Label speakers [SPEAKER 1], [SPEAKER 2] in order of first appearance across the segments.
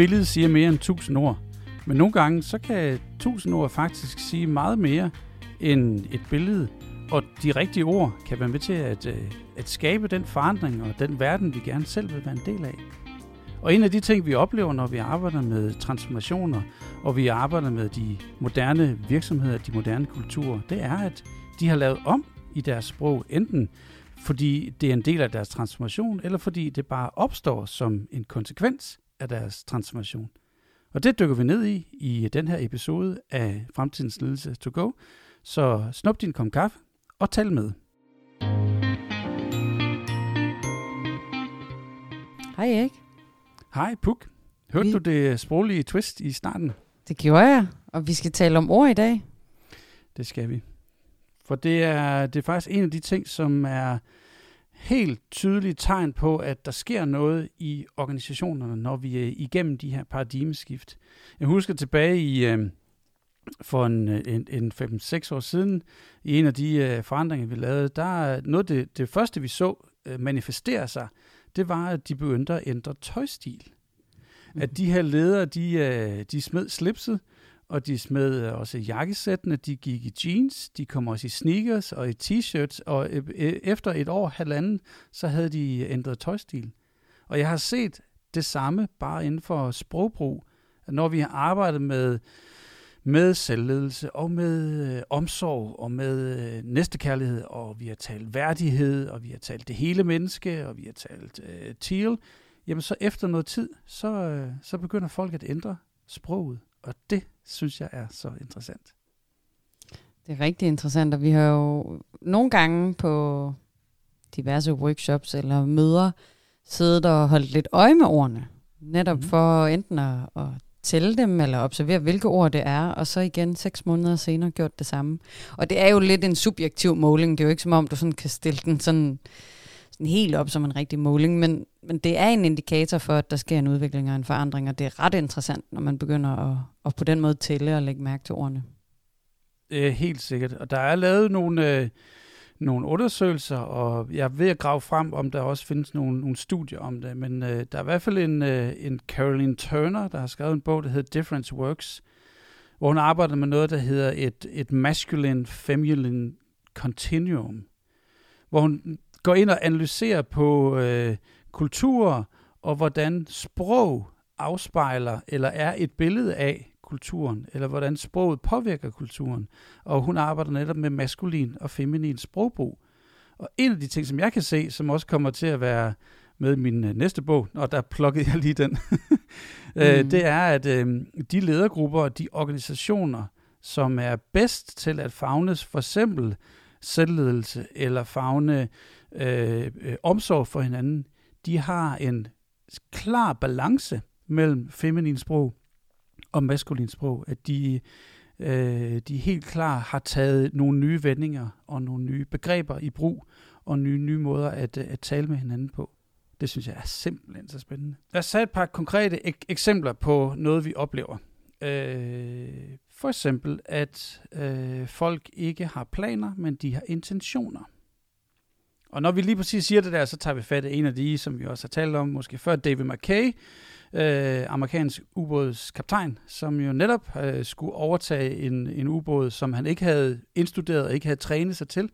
[SPEAKER 1] billede siger mere end tusind ord. Men nogle gange, så kan tusind ord faktisk sige meget mere end et billede. Og de rigtige ord kan være med til at, øh, at skabe den forandring og den verden, vi gerne selv vil være en del af. Og en af de ting, vi oplever, når vi arbejder med transformationer, og vi arbejder med de moderne virksomheder, de moderne kulturer, det er, at de har lavet om i deres sprog, enten fordi det er en del af deres transformation, eller fordi det bare opstår som en konsekvens af deres transformation. Og det dykker vi ned i i den her episode af Fremtidens Ledelse to Go. Så snup din kom kaffe og tal med.
[SPEAKER 2] Hej Erik.
[SPEAKER 1] Hej Puk. Hørte
[SPEAKER 2] Vi-
[SPEAKER 1] du det sproglige twist i starten?
[SPEAKER 2] Det gjorde jeg, og vi skal tale om ord i dag.
[SPEAKER 1] Det skal vi. For det er, det er faktisk en af de ting, som er helt tydeligt tegn på, at der sker noget i organisationerne, når vi er igennem de her paradigmeskift. Jeg husker tilbage i øh, for en, en, en 5-6 år siden, i en af de øh, forandringer, vi lavede, der er noget det, det første, vi så øh, manifestere sig, det var, at de begyndte at ændre tøjstil. At de her ledere, de, øh, de smed slipset, og de smed øh, også jakkesættene, de gik i jeans, de kom også i sneakers og i t-shirts, og øh, øh, efter et år, halvanden, så havde de ændret tøjstil. Og jeg har set det samme bare inden for sprogbrug, at når vi har arbejdet med, med selvledelse og med øh, omsorg og med øh, næstekærlighed, og vi har talt værdighed, og vi har talt det hele menneske, og vi har talt øh, teal, jamen så efter noget tid, så, øh, så begynder folk at ændre sproget. Og det synes jeg er så interessant.
[SPEAKER 2] Det er rigtig interessant, og vi har jo nogle gange på diverse workshops eller møder siddet og holdt lidt øje med ordene. Netop mm. for enten at, at tælle dem eller observere, hvilke ord det er, og så igen seks måneder senere gjort det samme. Og det er jo lidt en subjektiv måling. Det er jo ikke som om, du sådan kan stille den sådan, sådan helt op som en rigtig måling, men, men det er en indikator for, at der sker en udvikling og en forandring, og det er ret interessant, når man begynder at, at på den måde tælle og lægge mærke til ordene.
[SPEAKER 1] Øh, helt sikkert. Og der er lavet nogle, øh, nogle undersøgelser, og jeg er ved at grave frem, om der også findes nogle, nogle studier om det. Men øh, der er i hvert fald en, øh, en Caroline Turner, der har skrevet en bog, der hedder Difference Works, hvor hun arbejder med noget, der hedder et, et masculine-feminine continuum, hvor hun går ind og analyserer på øh, kulturer, og hvordan sprog afspejler eller er et billede af kulturen, eller hvordan sproget påvirker kulturen. Og hun arbejder netop med maskulin og feminin sprogbrug. Og en af de ting, som jeg kan se, som også kommer til at være med min øh, næste bog, og der plukkede jeg lige den, øh,
[SPEAKER 2] Mm.
[SPEAKER 1] det er, at øh, de ledergrupper og de organisationer, som er bedst til at fagnes for eksempel selvledelse eller fagne øh, øh, omsorg for hinanden, de har en klar balance mellem feminin sprog og maskulin sprog, at de, øh, de helt klart har taget nogle nye vendinger og nogle nye begreber i brug, og nye, nye måder at, øh, at tale med hinanden på. Det synes jeg er simpelthen så spændende. Lad os tage et par konkrete ek- eksempler på noget, vi oplever. Øh, for eksempel, at øh, folk ikke har planer, men de har intentioner. Og når vi lige præcis siger det der, så tager vi fat i en af de, som vi også har talt om, måske før David McKay, øh, amerikansk ubådskaptajn, som jo netop øh, skulle overtage en, en ubåd, som han ikke havde indstuderet og ikke havde trænet sig til.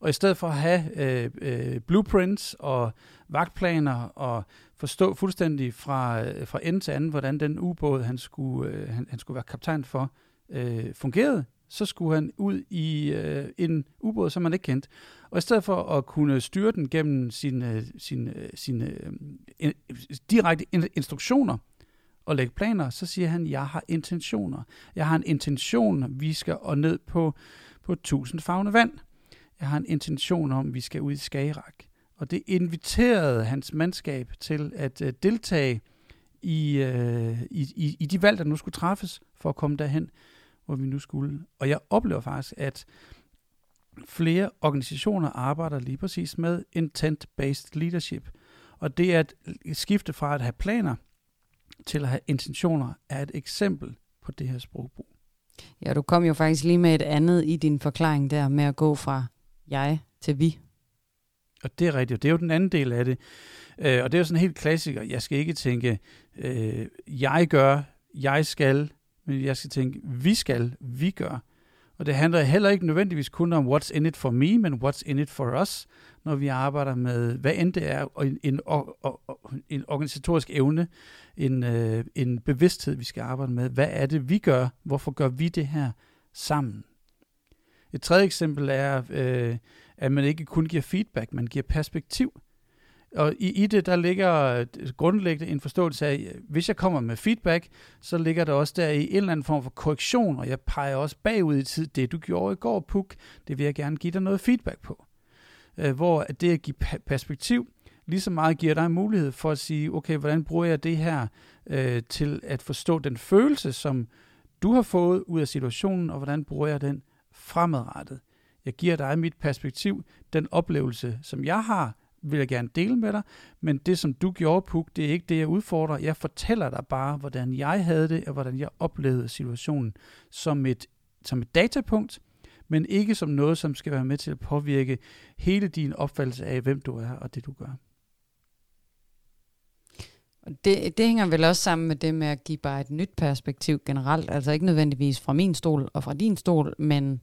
[SPEAKER 1] Og i stedet for at have øh, øh, blueprints og vagtplaner og forstå fuldstændig fra, øh, fra ende til anden, hvordan den ubåd, han skulle, øh, han, han skulle være kaptajn for, øh, fungerede, så skulle han ud i øh, en ubåd, som man ikke kendte. Og i stedet for at kunne styre den gennem sine, sine, sine øh, øh, øh direkte instruktioner og lægge planer, så siger han, jeg har intentioner. Jeg har en intention, vi skal og ned på, på 1000 fagne vand. Jeg har en intention om, vi skal ud i Skagerak. Og det inviterede hans mandskab til at øh, deltage i, øh, i, i, i de valg, der nu skulle træffes for at komme derhen, hvor vi nu skulle. Og jeg oplever faktisk, at flere organisationer arbejder lige præcis med intent-based leadership. Og det at skifte fra at have planer til at have intentioner, er et eksempel på det her sprogbrug.
[SPEAKER 2] Ja, du kom jo faktisk lige med et andet i din forklaring der med at gå fra jeg til vi.
[SPEAKER 1] Og det er rigtigt, og det er jo den anden del af det. Øh, og det er jo sådan en helt klassiker. Jeg skal ikke tænke, øh, jeg gør, jeg skal, men jeg skal tænke, vi skal, vi gør. Og det handler heller ikke nødvendigvis kun om what's in it for me, men what's in it for us, når vi arbejder med, hvad end det er, en, en, en organisatorisk evne, en, øh, en bevidsthed, vi skal arbejde med. Hvad er det, vi gør? Hvorfor gør vi det her sammen? Et tredje eksempel er, øh, at man ikke kun giver feedback, man giver perspektiv. Og i, i det, der ligger grundlæggende en forståelse af, hvis jeg kommer med feedback, så ligger der også der i en eller anden form for korrektion, og jeg peger også bagud i tid, det du gjorde i går, Puk, det vil jeg gerne give dig noget feedback på. Øh, hvor det at give perspektiv, lige så meget giver dig en mulighed for at sige, okay, hvordan bruger jeg det her øh, til at forstå den følelse, som du har fået ud af situationen, og hvordan bruger jeg den fremadrettet. Jeg giver dig mit perspektiv, den oplevelse, som jeg har, vil jeg gerne dele med dig, men det, som du gjorde, Puk, det er ikke det, jeg udfordrer. Jeg fortæller dig bare, hvordan jeg havde det, og hvordan jeg oplevede situationen som et, som et datapunkt, men ikke som noget, som skal være med til at påvirke hele din opfattelse af, hvem du er og det, du gør.
[SPEAKER 2] Det, det hænger vel også sammen med det med at give bare et nyt perspektiv generelt, altså ikke nødvendigvis fra min stol og fra din stol, men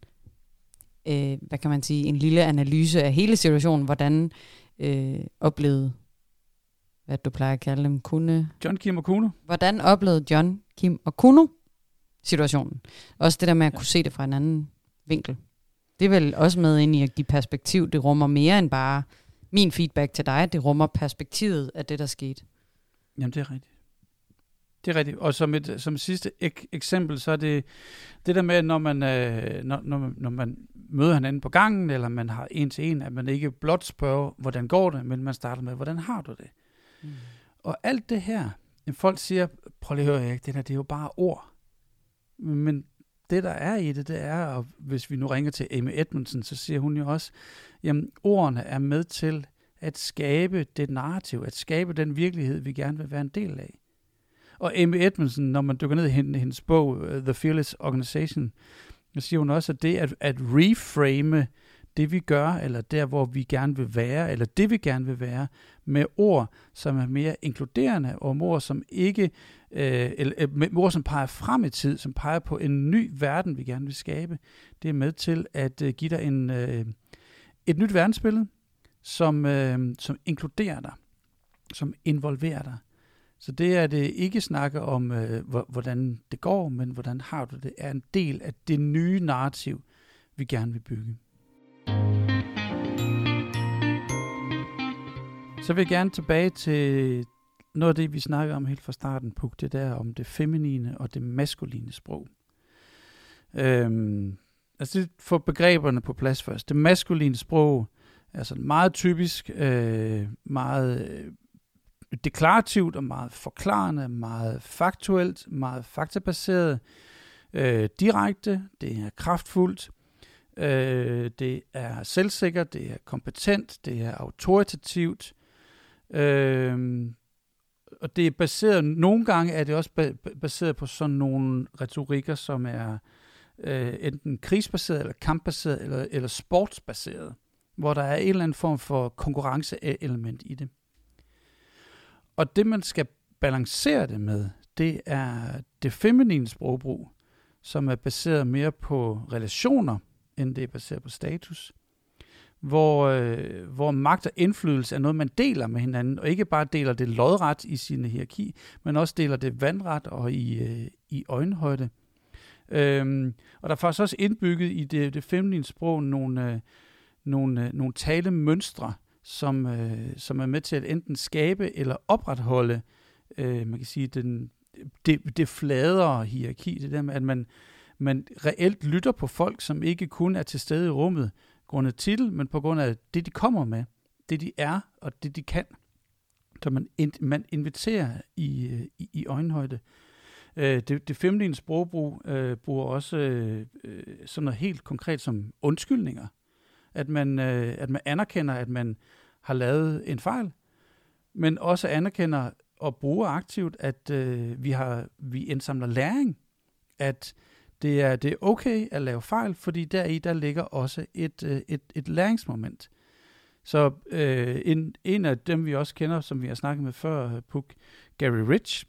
[SPEAKER 2] øh, hvad kan man sige, en lille analyse af hele situationen, hvordan øh, oplevede, hvad du plejer at kalde dem, kunne...
[SPEAKER 1] John, Kim og Kuno.
[SPEAKER 2] Hvordan oplevede John, Kim og Kuno situationen? Også det der med at ja. kunne se det fra en anden vinkel. Det er vel også med ind i at give perspektiv. Det rummer mere end bare min feedback til dig. Det rummer perspektivet af det, der skete.
[SPEAKER 1] Jamen, det er rigtigt. Det er rigtigt. Og som et som sidste ek- eksempel, så er det det der med, når man, øh, når, når, man, når man møder hinanden på gangen, eller man har en til en, at man ikke blot spørger, hvordan går det, men man starter med, hvordan har du det? Mm. Og alt det her, folk siger, prøv lige at høre, Erik, det der, det er jo bare ord. Men det, der er i det, det er, og hvis vi nu ringer til Amy Edmondson, så siger hun jo også, jamen ordene er med til at skabe det narrativ, at skabe den virkelighed, vi gerne vil være en del af. Og Amy Edmondson, når man dykker ned i hendes bog, uh, The Fearless Organization, så siger hun også, at det at, at reframe det, vi gør, eller der, hvor vi gerne vil være, eller det, vi gerne vil være, med ord, som er mere inkluderende, og ord, som ikke, øh, eller, uh, med ord, som peger frem i tid, som peger på en ny verden, vi gerne vil skabe. Det er med til at øh, give dig en, øh, et nyt verdensbillede, som, øh, som inkluderer dig, som involverer dig. Så det er det ikke snakke om, øh, hvordan det går, men hvordan har du det, er en del af det nye narrativ, vi gerne vil bygge. Så vil jeg gerne tilbage til noget af det, vi snakkede om helt fra starten, Puk, det der om det feminine og det maskuline sprog. Øhm, altså få begreberne på plads først. Det maskuline sprog er sådan meget typisk, øh, meget øh, deklarativt og meget forklarende, meget faktuelt, meget faktabaseret, øh, direkte, det er kraftfuldt, øh, det er selvsikkert, det er kompetent, det er autoritativt, øh, og det er baseret, nogle gange er det også baseret på sådan nogle retorikker, som er øh, enten krigsbaseret, eller kampbaseret, eller, eller sportsbaseret, hvor der er en eller anden form for konkurrenceelement i det. Og det, man skal balancere det med, det er det feminine sprogbrug, som er baseret mere på relationer, end det er baseret på status. Hvor, øh, hvor magt og indflydelse er noget, man deler med hinanden, og ikke bare deler det lodret i sin hierarki, men også deler det vandret og i, øh, i øjenhøjde. Øhm, og der er faktisk også indbygget i det, det feminine sprog nogle, øh, nogle, øh, nogle talemønstre, som, øh, som er med til at enten skabe eller opretholde, øh, man kan sige, den, det, det fladere hierarki, det der med, at man, man reelt lytter på folk, som ikke kun er til stede i rummet grundet titel, men på grund af det, de kommer med, det de er og det de kan. Så man, man inviterer i, øh, i, i øjenhøjde. Øh, det, det feminine sprogbrug øh, bruger også øh, øh sådan noget helt konkret som undskyldninger at man, øh, at man anerkender, at man har lavet en fejl, men også anerkender og bruger aktivt, at øh, vi har vi indsamler læring, at det er, det er okay at lave fejl, fordi deri der ligger også et, øh, et, et læringsmoment. Så øh, en, en af dem, vi også kender, som vi har snakket med før, Puk, Gary Rich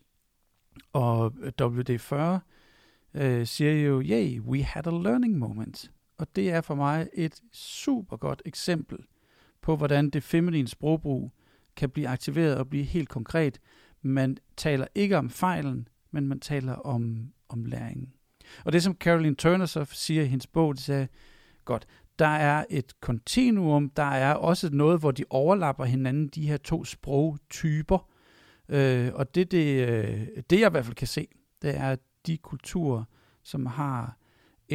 [SPEAKER 1] og WD-40, øh, siger jo, yay, we had a learning moment. Og det er for mig et super godt eksempel på, hvordan det feminine sprogbrug kan blive aktiveret og blive helt konkret. Man taler ikke om fejlen, men man taler om, om læringen. Og det, som Caroline Turner så siger i hendes bog, det sagde, godt, der er et kontinuum, der er også noget, hvor de overlapper hinanden, de her to sprogtyper. Øh, og det, det, øh, det, jeg i hvert fald kan se, det er, at de kulturer, som har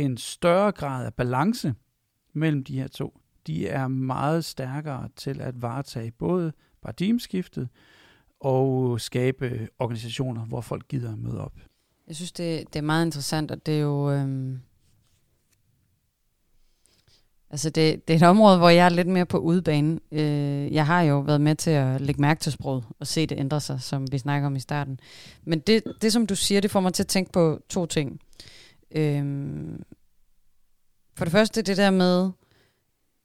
[SPEAKER 1] en større grad af balance mellem de her to, de er meget stærkere til at varetage både paradigmeskiftet og skabe organisationer, hvor folk gider at møde op.
[SPEAKER 2] Jeg synes, det, det er meget interessant, og det er jo... Øhm Altså det, det er et område, hvor jeg er lidt mere på udebane. Øh, jeg har jo været med til at lægge mærke til sproget og se det ændre sig, som vi snakker om i starten. Men det, det som du siger, det får mig til at tænke på to ting. Øh, for det første det der med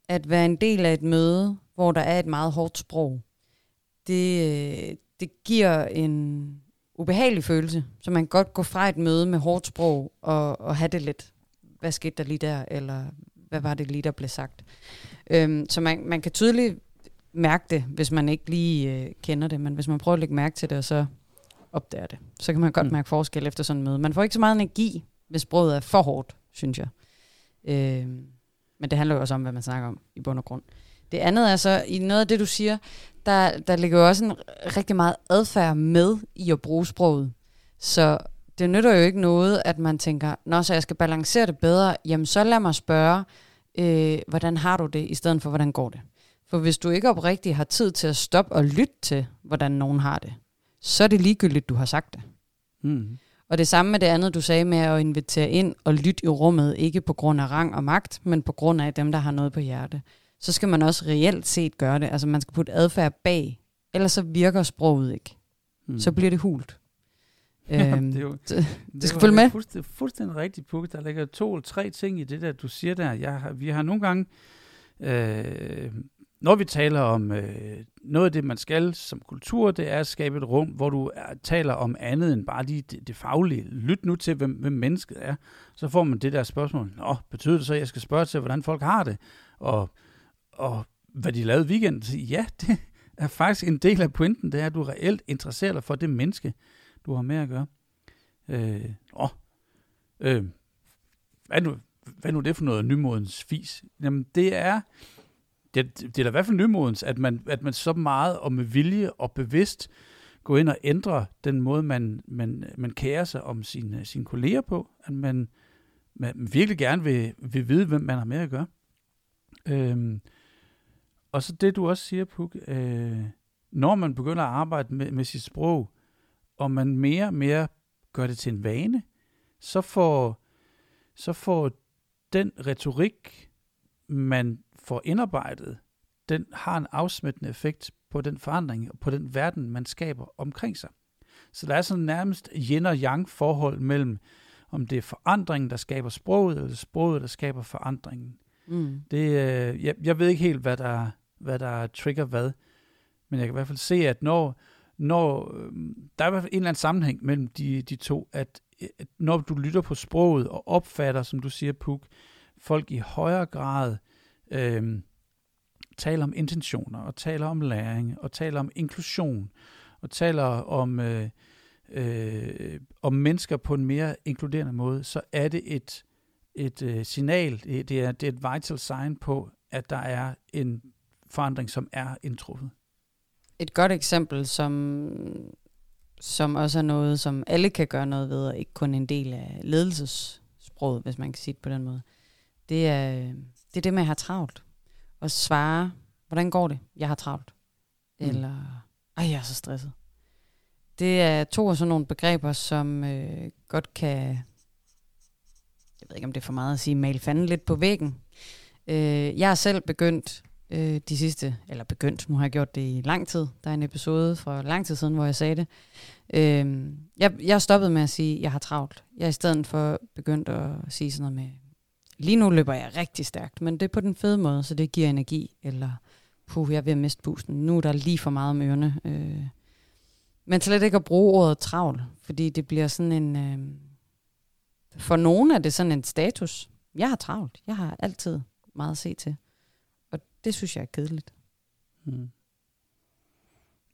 [SPEAKER 2] at være en del af et møde, hvor der er et meget hårdt sprog. Det, det giver en ubehagelig følelse, så man kan godt gå fra et møde med hårdt sprog og, og have det lidt. Hvad skete der lige der? Eller hvad var det lige, der blev sagt. Øhm, så man, man kan tydeligt mærke det, hvis man ikke lige øh, kender det, men hvis man prøver at lægge mærke til det, og så opdager det, så kan man godt mm. mærke forskel efter sådan en møde. Man får ikke så meget energi, hvis sproget er for hårdt, synes jeg. Øh, men det handler jo også om, hvad man snakker om i bund og grund. Det andet er så, i noget af det, du siger, der, der ligger jo også en rigtig meget adfærd med i at bruge sproget. Så det nytter jo ikke noget, at man tænker, nå, så jeg skal balancere det bedre, jamen så lad mig spørge, øh, hvordan har du det, i stedet for, hvordan går det? For hvis du ikke oprigtigt har tid til at stoppe og lytte til, hvordan nogen har det, så er det ligegyldigt, du har sagt det. Mm. Og det samme med det andet, du sagde med at invitere ind og lytte i rummet, ikke på grund af rang og magt, men på grund af dem, der har noget på hjerte. Så skal man også reelt set gøre det. Altså man skal putte adfærd bag, ellers så virker sproget ikke. Mm. Så bliver det hult.
[SPEAKER 1] øhm, det, er jo, det, det skal følge med. Fuldstændig, fuldstændig rigtigt, Puk. Der ligger to eller tre ting i det der, du siger der. Jeg har, vi har nogle gange, øh, når vi taler om øh, noget af det, man skal som kultur, det er at skabe et rum, hvor du er, taler om andet end bare lige det, det faglige. Lyt nu til, hvem, hvem mennesket er. Så får man det der spørgsmål. Nå, betyder det så, at jeg skal spørge til, hvordan folk har det? Og, og hvad de lavede i weekenden? Ja, det er faktisk en del af pointen, det er, at du reelt interesserer dig for det menneske, du har med at gøre. Øh, åh, øh, hvad, nu, hvad nu det for noget nymodens fis? Jamen, det er, det, det er da i hvert fald nymodens, at man, at man så meget og med vilje og bevidst går ind og ændrer den måde, man, man, man kærer sig om sine, øh, sine kolleger på, at man, man virkelig gerne vil, vil vide, hvem man har med at gøre. Øhm, og så det, du også siger, Puk, øh, når man begynder at arbejde med, med sit sprog, og man mere og mere gør det til en vane, så får, så får den retorik, man får indarbejdet, den har en afsmittende effekt på den forandring og på den verden, man skaber omkring sig. Så der er sådan nærmest yin og yang forhold mellem, om det er forandringen, der skaber sproget, eller sproget, der skaber forandringen. Mm. Det, øh, jeg, jeg ved ikke helt, hvad der, hvad der trigger hvad, men jeg kan i hvert fald se, at når, når øh, der er i hvert fald en eller anden sammenhæng mellem de, de to, at, at når du lytter på sproget og opfatter, som du siger, Puk, folk i højere grad øh, Øhm, taler om intentioner, og taler om læring, og taler om inklusion, og taler om, øh, øh, om mennesker på en mere inkluderende måde, så er det et, et øh, signal, det er, det er et vital sign på, at der er en forandring, som er indtruffet
[SPEAKER 2] et godt eksempel, som, som også er noget, som alle kan gøre noget ved, og ikke kun en del af ledelsessproget, hvis man kan sige det på den måde. Det er øh, det, er det med at have travlt. Og svare, hvordan går det? Jeg har travlt. Mm. Eller, ej, jeg er så stresset. Det er to af sådan nogle begreber, som øh, godt kan, jeg ved ikke om det er for meget at sige, male fanden lidt på væggen. Øh, jeg har selv begyndt øh, de sidste, eller begyndt, nu har jeg gjort det i lang tid. Der er en episode fra lang tid siden, hvor jeg sagde det. Øh, jeg, jeg stoppet med at sige, at jeg har travlt. Jeg er i stedet for begyndt at sige sådan noget med, lige nu løber jeg rigtig stærkt, men det er på den fede måde, så det giver energi, eller puh, jeg er ved at miste pusten. Nu er der lige for meget om ørerne. Øh. Men slet ikke at bruge ordet travl, fordi det bliver sådan en... Øh, for nogen er det sådan en status. Jeg har travlt. Jeg har altid meget at se til. Og det synes jeg er kedeligt.
[SPEAKER 1] Hmm.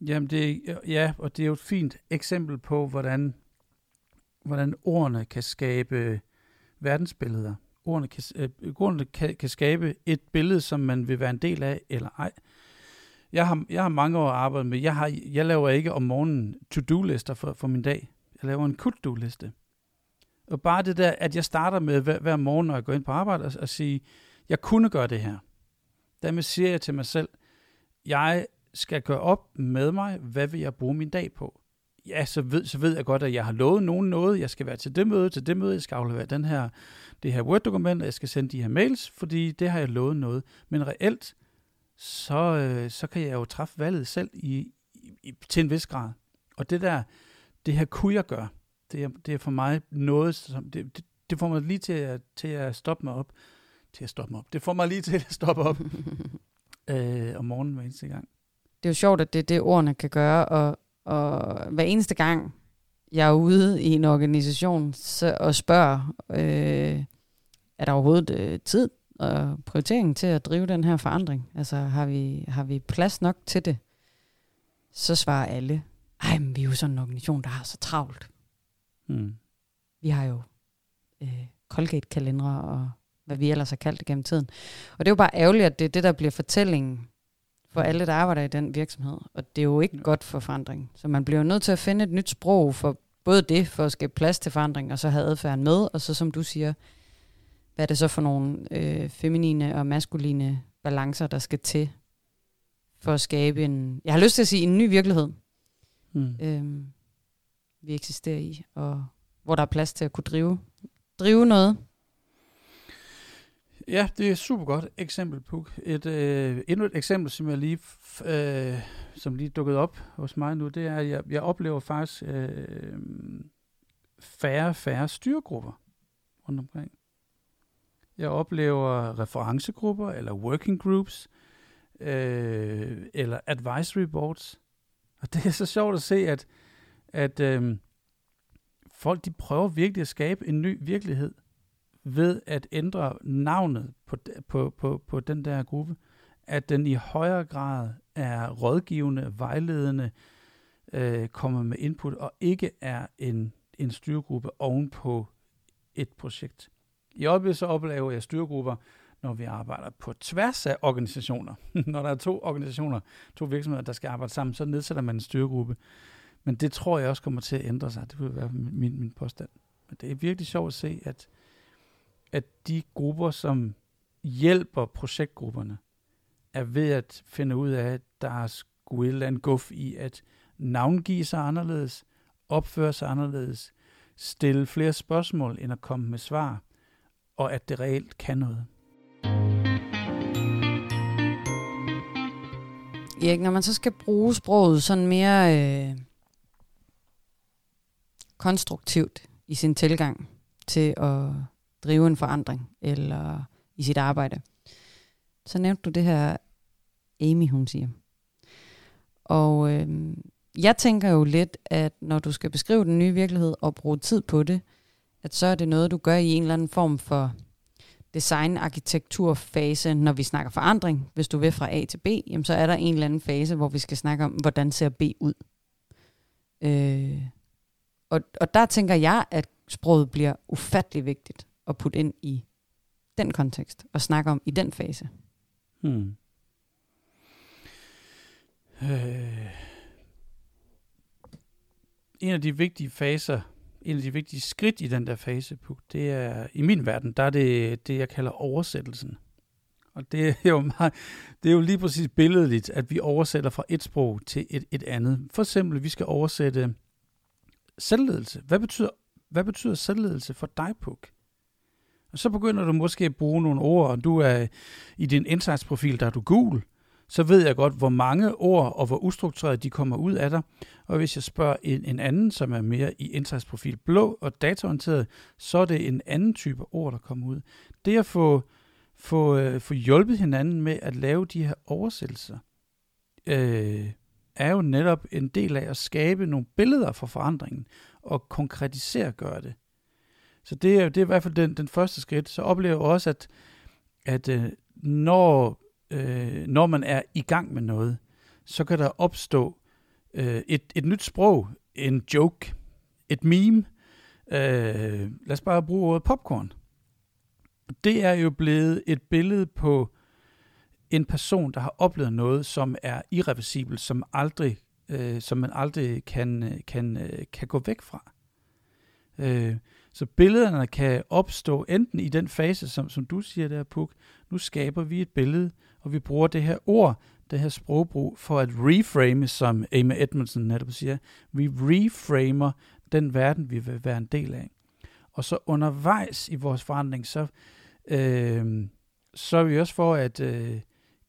[SPEAKER 1] Jamen det, ja, og det er jo et fint eksempel på, hvordan, hvordan ordene kan skabe øh, verdensbilleder. Ordene kan, øh, ordene kan, kan skabe et billede, som man vil være en del af, eller ej. Jeg har, jeg har mange år arbejdet med, jeg, har, jeg laver ikke om morgenen to-do-lister for, for min dag. Jeg laver en could-do-liste. Og bare det der, at jeg starter med hver, hver morgen, når jeg går ind på arbejde, og, og sige, jeg kunne gøre det her. Dermed siger jeg til mig selv, jeg skal gøre op med mig, hvad vil jeg bruge min dag på. Ja, så ved, så ved jeg godt, at jeg har lovet nogen noget. Jeg skal være til det møde, til det møde. Jeg skal aflevere den her, det her Word-dokument, og jeg skal sende de her mails, fordi det har jeg lovet noget. Men reelt, så, øh, så kan jeg jo træffe valget selv i, i, til en vis grad. Og det der, det her kunne jeg gøre, det er, det er for mig noget, som, det, det, det får mig lige til at, til at stoppe mig op. Til at stoppe mig op. Det får mig lige til at stoppe op øh, om morgenen hver eneste gang.
[SPEAKER 2] Det er jo sjovt, at det er det, ordene kan gøre, og, og hver eneste gang, jeg er ude i en organisation så, og spørger, øh, er der overhovedet øh, tid og prioritering til at drive den her forandring? Altså har vi, har vi plads nok til det? Så svarer alle, ej, men vi er jo sådan en organisation, der har så travlt.
[SPEAKER 1] Hmm.
[SPEAKER 2] Vi har jo øh, Colgate-kalendere og hvad vi ellers har kaldt det gennem tiden. Og det er jo bare ærgerligt, at det er det, der bliver fortællingen for alle, der arbejder i den virksomhed. Og det er jo ikke ja. godt for forandring. Så man bliver nødt til at finde et nyt sprog for både det, for at skabe plads til forandring, og så have adfærden med, og så som du siger, hvad er det så for nogle øh, feminine og maskuline balancer, der skal til for at skabe en, jeg har lyst til at sige, en ny virkelighed, mm. øhm, vi eksisterer i, og hvor der er plads til at kunne drive, drive noget,
[SPEAKER 1] Ja, det er et super godt eksempel, Puk. Et, øh, endnu et eksempel, som jeg lige, øh, som lige dukket op hos mig nu, det er, at jeg, jeg oplever faktisk øh, færre færre styregrupper rundt omkring. Jeg oplever referencegrupper, eller working groups, øh, eller advisory boards. Og det er så sjovt at se, at, at øh, folk de prøver virkelig at skabe en ny virkelighed ved at ændre navnet på, på, på, på den der gruppe, at den i højere grad er rådgivende, vejledende, øh, kommer med input, og ikke er en, en styregruppe ovenpå et projekt. I øjeblikket så oplever jeg styregrupper, når vi arbejder på tværs af organisationer. når der er to organisationer, to virksomheder, der skal arbejde sammen, så nedsætter man en styregruppe. Men det tror jeg også kommer til at ændre sig. Det vil være min, min påstand. Men det er virkelig sjovt at se, at at de grupper, som hjælper projektgrupperne, er ved at finde ud af, at der er sgu et eller andet guf i at navngive sig anderledes, opføre sig anderledes, stille flere spørgsmål end at komme med svar, og at det reelt kan noget.
[SPEAKER 2] Erik, når man så skal bruge sproget sådan mere øh, konstruktivt i sin tilgang til at drive en forandring eller i sit arbejde. Så nævnte du det her, Amy hun siger. Og øh, jeg tænker jo lidt, at når du skal beskrive den nye virkelighed og bruge tid på det, at så er det noget, du gør i en eller anden form for design-arkitekturfase, når vi snakker forandring. Hvis du vil fra A til B, jamen så er der en eller anden fase, hvor vi skal snakke om, hvordan ser B ud. Øh, og, og der tænker jeg, at sproget bliver ufattelig vigtigt at putte ind i den kontekst og snakke om i den fase. Hmm.
[SPEAKER 1] Øh. En af de vigtige faser, en af de vigtige skridt i den der fase, det er, i min verden, der er det, det jeg kalder oversættelsen. Og det er jo, meget, det er jo lige præcis billedligt, at vi oversætter fra et sprog til et, et andet. For eksempel, vi skal oversætte selvledelse. Hvad betyder, hvad betyder selvledelse for dig, Puk? Og så begynder du måske at bruge nogle ord, og du er i din indsatsprofil, der er du gul, så ved jeg godt, hvor mange ord og hvor ustruktureret de kommer ud af dig. Og hvis jeg spørger en, en anden, som er mere i indsatsprofil blå og dataorienteret, så er det en anden type ord, der kommer ud. Det at få, få, øh, få hjulpet hinanden med at lave de her oversættelser, øh, er jo netop en del af at skabe nogle billeder for forandringen, og konkretisere gøre det. Så det er, det er i hvert fald den, den første skridt. Så oplever jeg også, at, at øh, når, øh, når man er i gang med noget, så kan der opstå øh, et, et nyt sprog, en joke, et meme. Øh, lad os bare bruge ordet popcorn. Det er jo blevet et billede på en person, der har oplevet noget, som er irreversibelt, som aldrig, øh, som man aldrig kan, øh, kan, øh, kan gå væk fra. Øh, så billederne kan opstå enten i den fase, som, som du siger der, Puk, nu skaber vi et billede, og vi bruger det her ord, det her sprogbrug, for at reframe, som Amy Edmondson netop siger. Vi reframer den verden, vi vil være en del af. Og så undervejs i vores forandring, så, øh, så er vi også for at øh,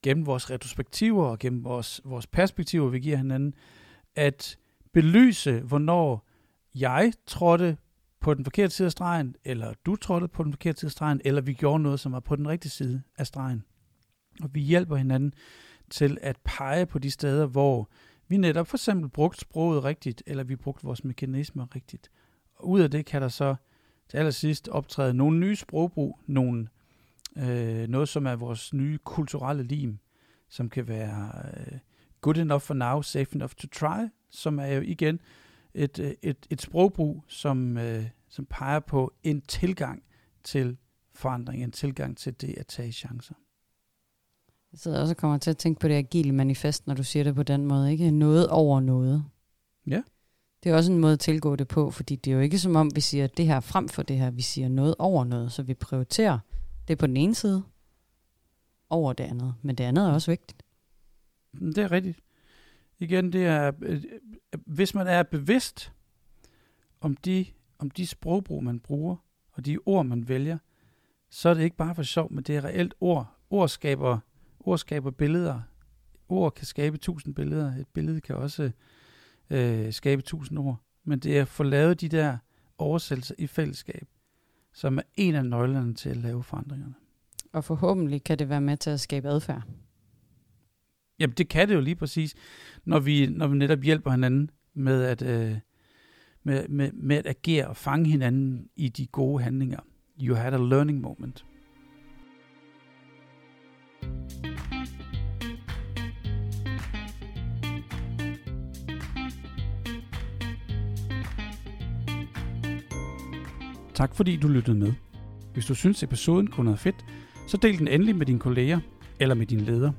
[SPEAKER 1] gennem vores retrospektiver og gennem vores, vores perspektiver, vi giver hinanden, at belyse, hvornår jeg trådte på den forkerte side af stregen, eller du trådte på den forkerte side af stregen, eller vi gjorde noget, som var på den rigtige side af stregen. Og vi hjælper hinanden til at pege på de steder, hvor vi netop for eksempel brugte sproget rigtigt, eller vi brugte vores mekanismer rigtigt. Og ud af det kan der så til allersidst optræde nogle nye sprogbrug, nogle, øh, noget som er vores nye kulturelle lim, som kan være øh, good enough for now, safe enough to try, som er jo igen et, øh, et, et sprogbrug, som, øh, som peger på en tilgang til forandring, en tilgang til det at tage chancer.
[SPEAKER 2] Jeg sidder også og kommer til at tænke på det agile manifest, når du siger det på den måde, ikke? Noget over noget.
[SPEAKER 1] Ja.
[SPEAKER 2] Det er også en måde at tilgå det på, fordi det er jo ikke som om, vi siger det her frem for det her, vi siger noget over noget, så vi prioriterer det på den ene side over det andet, men det andet er også vigtigt.
[SPEAKER 1] Det er rigtigt. Igen, det er, øh, øh, hvis man er bevidst om de, om de sprogbrug, man bruger, og de ord, man vælger, så er det ikke bare for sjov, men det er reelt ord. Ord skaber, ord skaber billeder. Ord kan skabe tusind billeder. Et billede kan også øh, skabe tusind ord. Men det er at få lavet de der oversættelser i fællesskab, som er en af nøglerne til at lave forandringerne.
[SPEAKER 2] Og forhåbentlig kan det være med til at skabe adfærd.
[SPEAKER 1] Jamen det kan det jo lige præcis, når vi, når vi netop hjælper hinanden med at, øh, med, med, med at agere og fange hinanden i de gode handlinger. You had a learning moment. Tak fordi du lyttede med. Hvis du synes episoden kunne være fedt, så del den endelig med dine kolleger eller med din leder.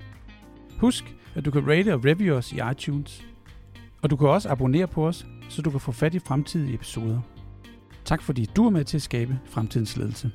[SPEAKER 1] Husk, at du kan rate og review os i iTunes. Og du kan også abonnere på os, så du kan få fat i fremtidige episoder. Tak fordi du er med til at skabe fremtidens ledelse.